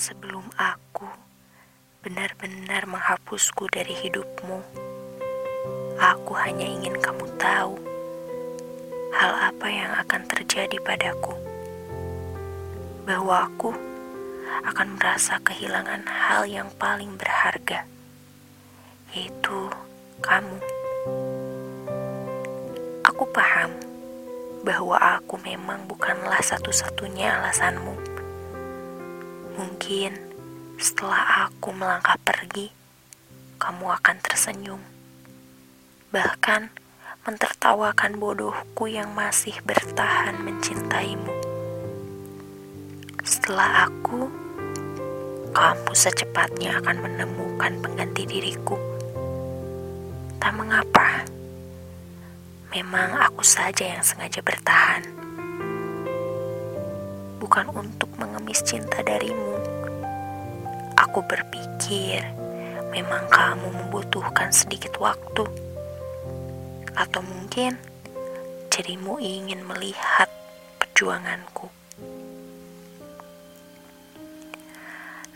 Sebelum aku benar-benar menghapusku dari hidupmu, aku hanya ingin kamu tahu hal apa yang akan terjadi padaku. Bahwa aku akan merasa kehilangan hal yang paling berharga, yaitu kamu. Aku paham bahwa aku memang bukanlah satu-satunya alasanmu. Mungkin setelah aku melangkah pergi, kamu akan tersenyum, bahkan mentertawakan bodohku yang masih bertahan mencintaimu. Setelah aku, kamu secepatnya akan menemukan pengganti diriku. Tak mengapa, memang aku saja yang sengaja bertahan. Bukan untuk mengemis cinta darimu. Aku berpikir memang kamu membutuhkan sedikit waktu. Atau mungkin dirimu ingin melihat perjuanganku.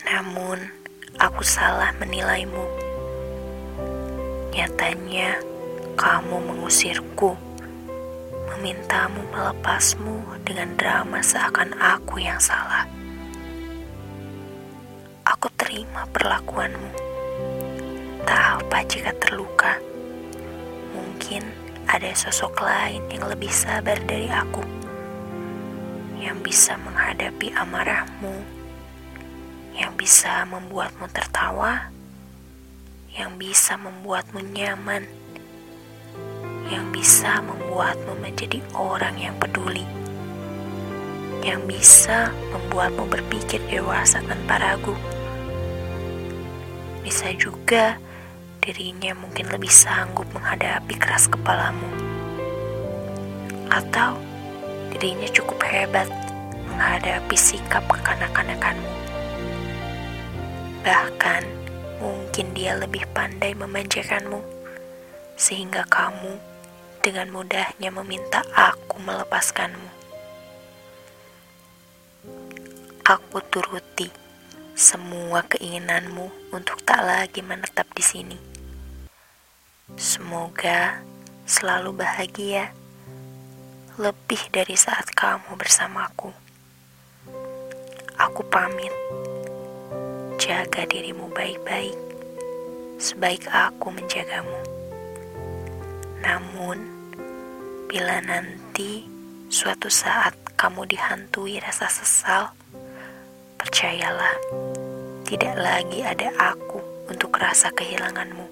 Namun, aku salah menilaimu. Nyatanya, kamu mengusirku, memintamu melepasmu dengan drama seakan aku yang salah. Aku terima perlakuanmu. Tak apa jika terluka. Mungkin ada sosok lain yang lebih sabar dari aku, yang bisa menghadapi amarahmu yang bisa membuatmu tertawa, yang bisa membuatmu nyaman, yang bisa membuatmu menjadi orang yang peduli, yang bisa membuatmu berpikir dewasa tanpa ragu. Bisa juga dirinya mungkin lebih sanggup menghadapi keras kepalamu, atau dirinya cukup hebat menghadapi sikap kekanak-kanakanmu. Bahkan mungkin dia lebih pandai memanjakanmu, sehingga kamu dengan mudahnya meminta aku melepaskanmu. Aku turuti semua keinginanmu untuk tak lagi menetap di sini. Semoga selalu bahagia, lebih dari saat kamu bersamaku. Aku pamit jaga dirimu baik-baik, sebaik aku menjagamu. Namun, bila nanti suatu saat kamu dihantui rasa sesal, percayalah, tidak lagi ada aku untuk rasa kehilanganmu.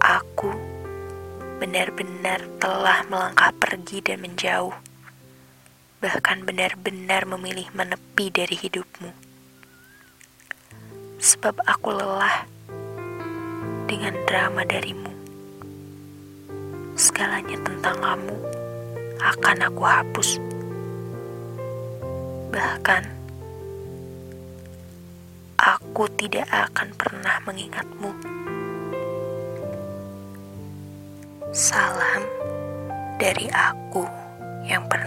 Aku benar-benar telah melangkah pergi dan menjauh, bahkan benar-benar memilih menepi dari hidupmu sebab aku lelah dengan drama darimu. Segalanya tentang kamu akan aku hapus. Bahkan, aku tidak akan pernah mengingatmu. Salam dari aku yang pernah.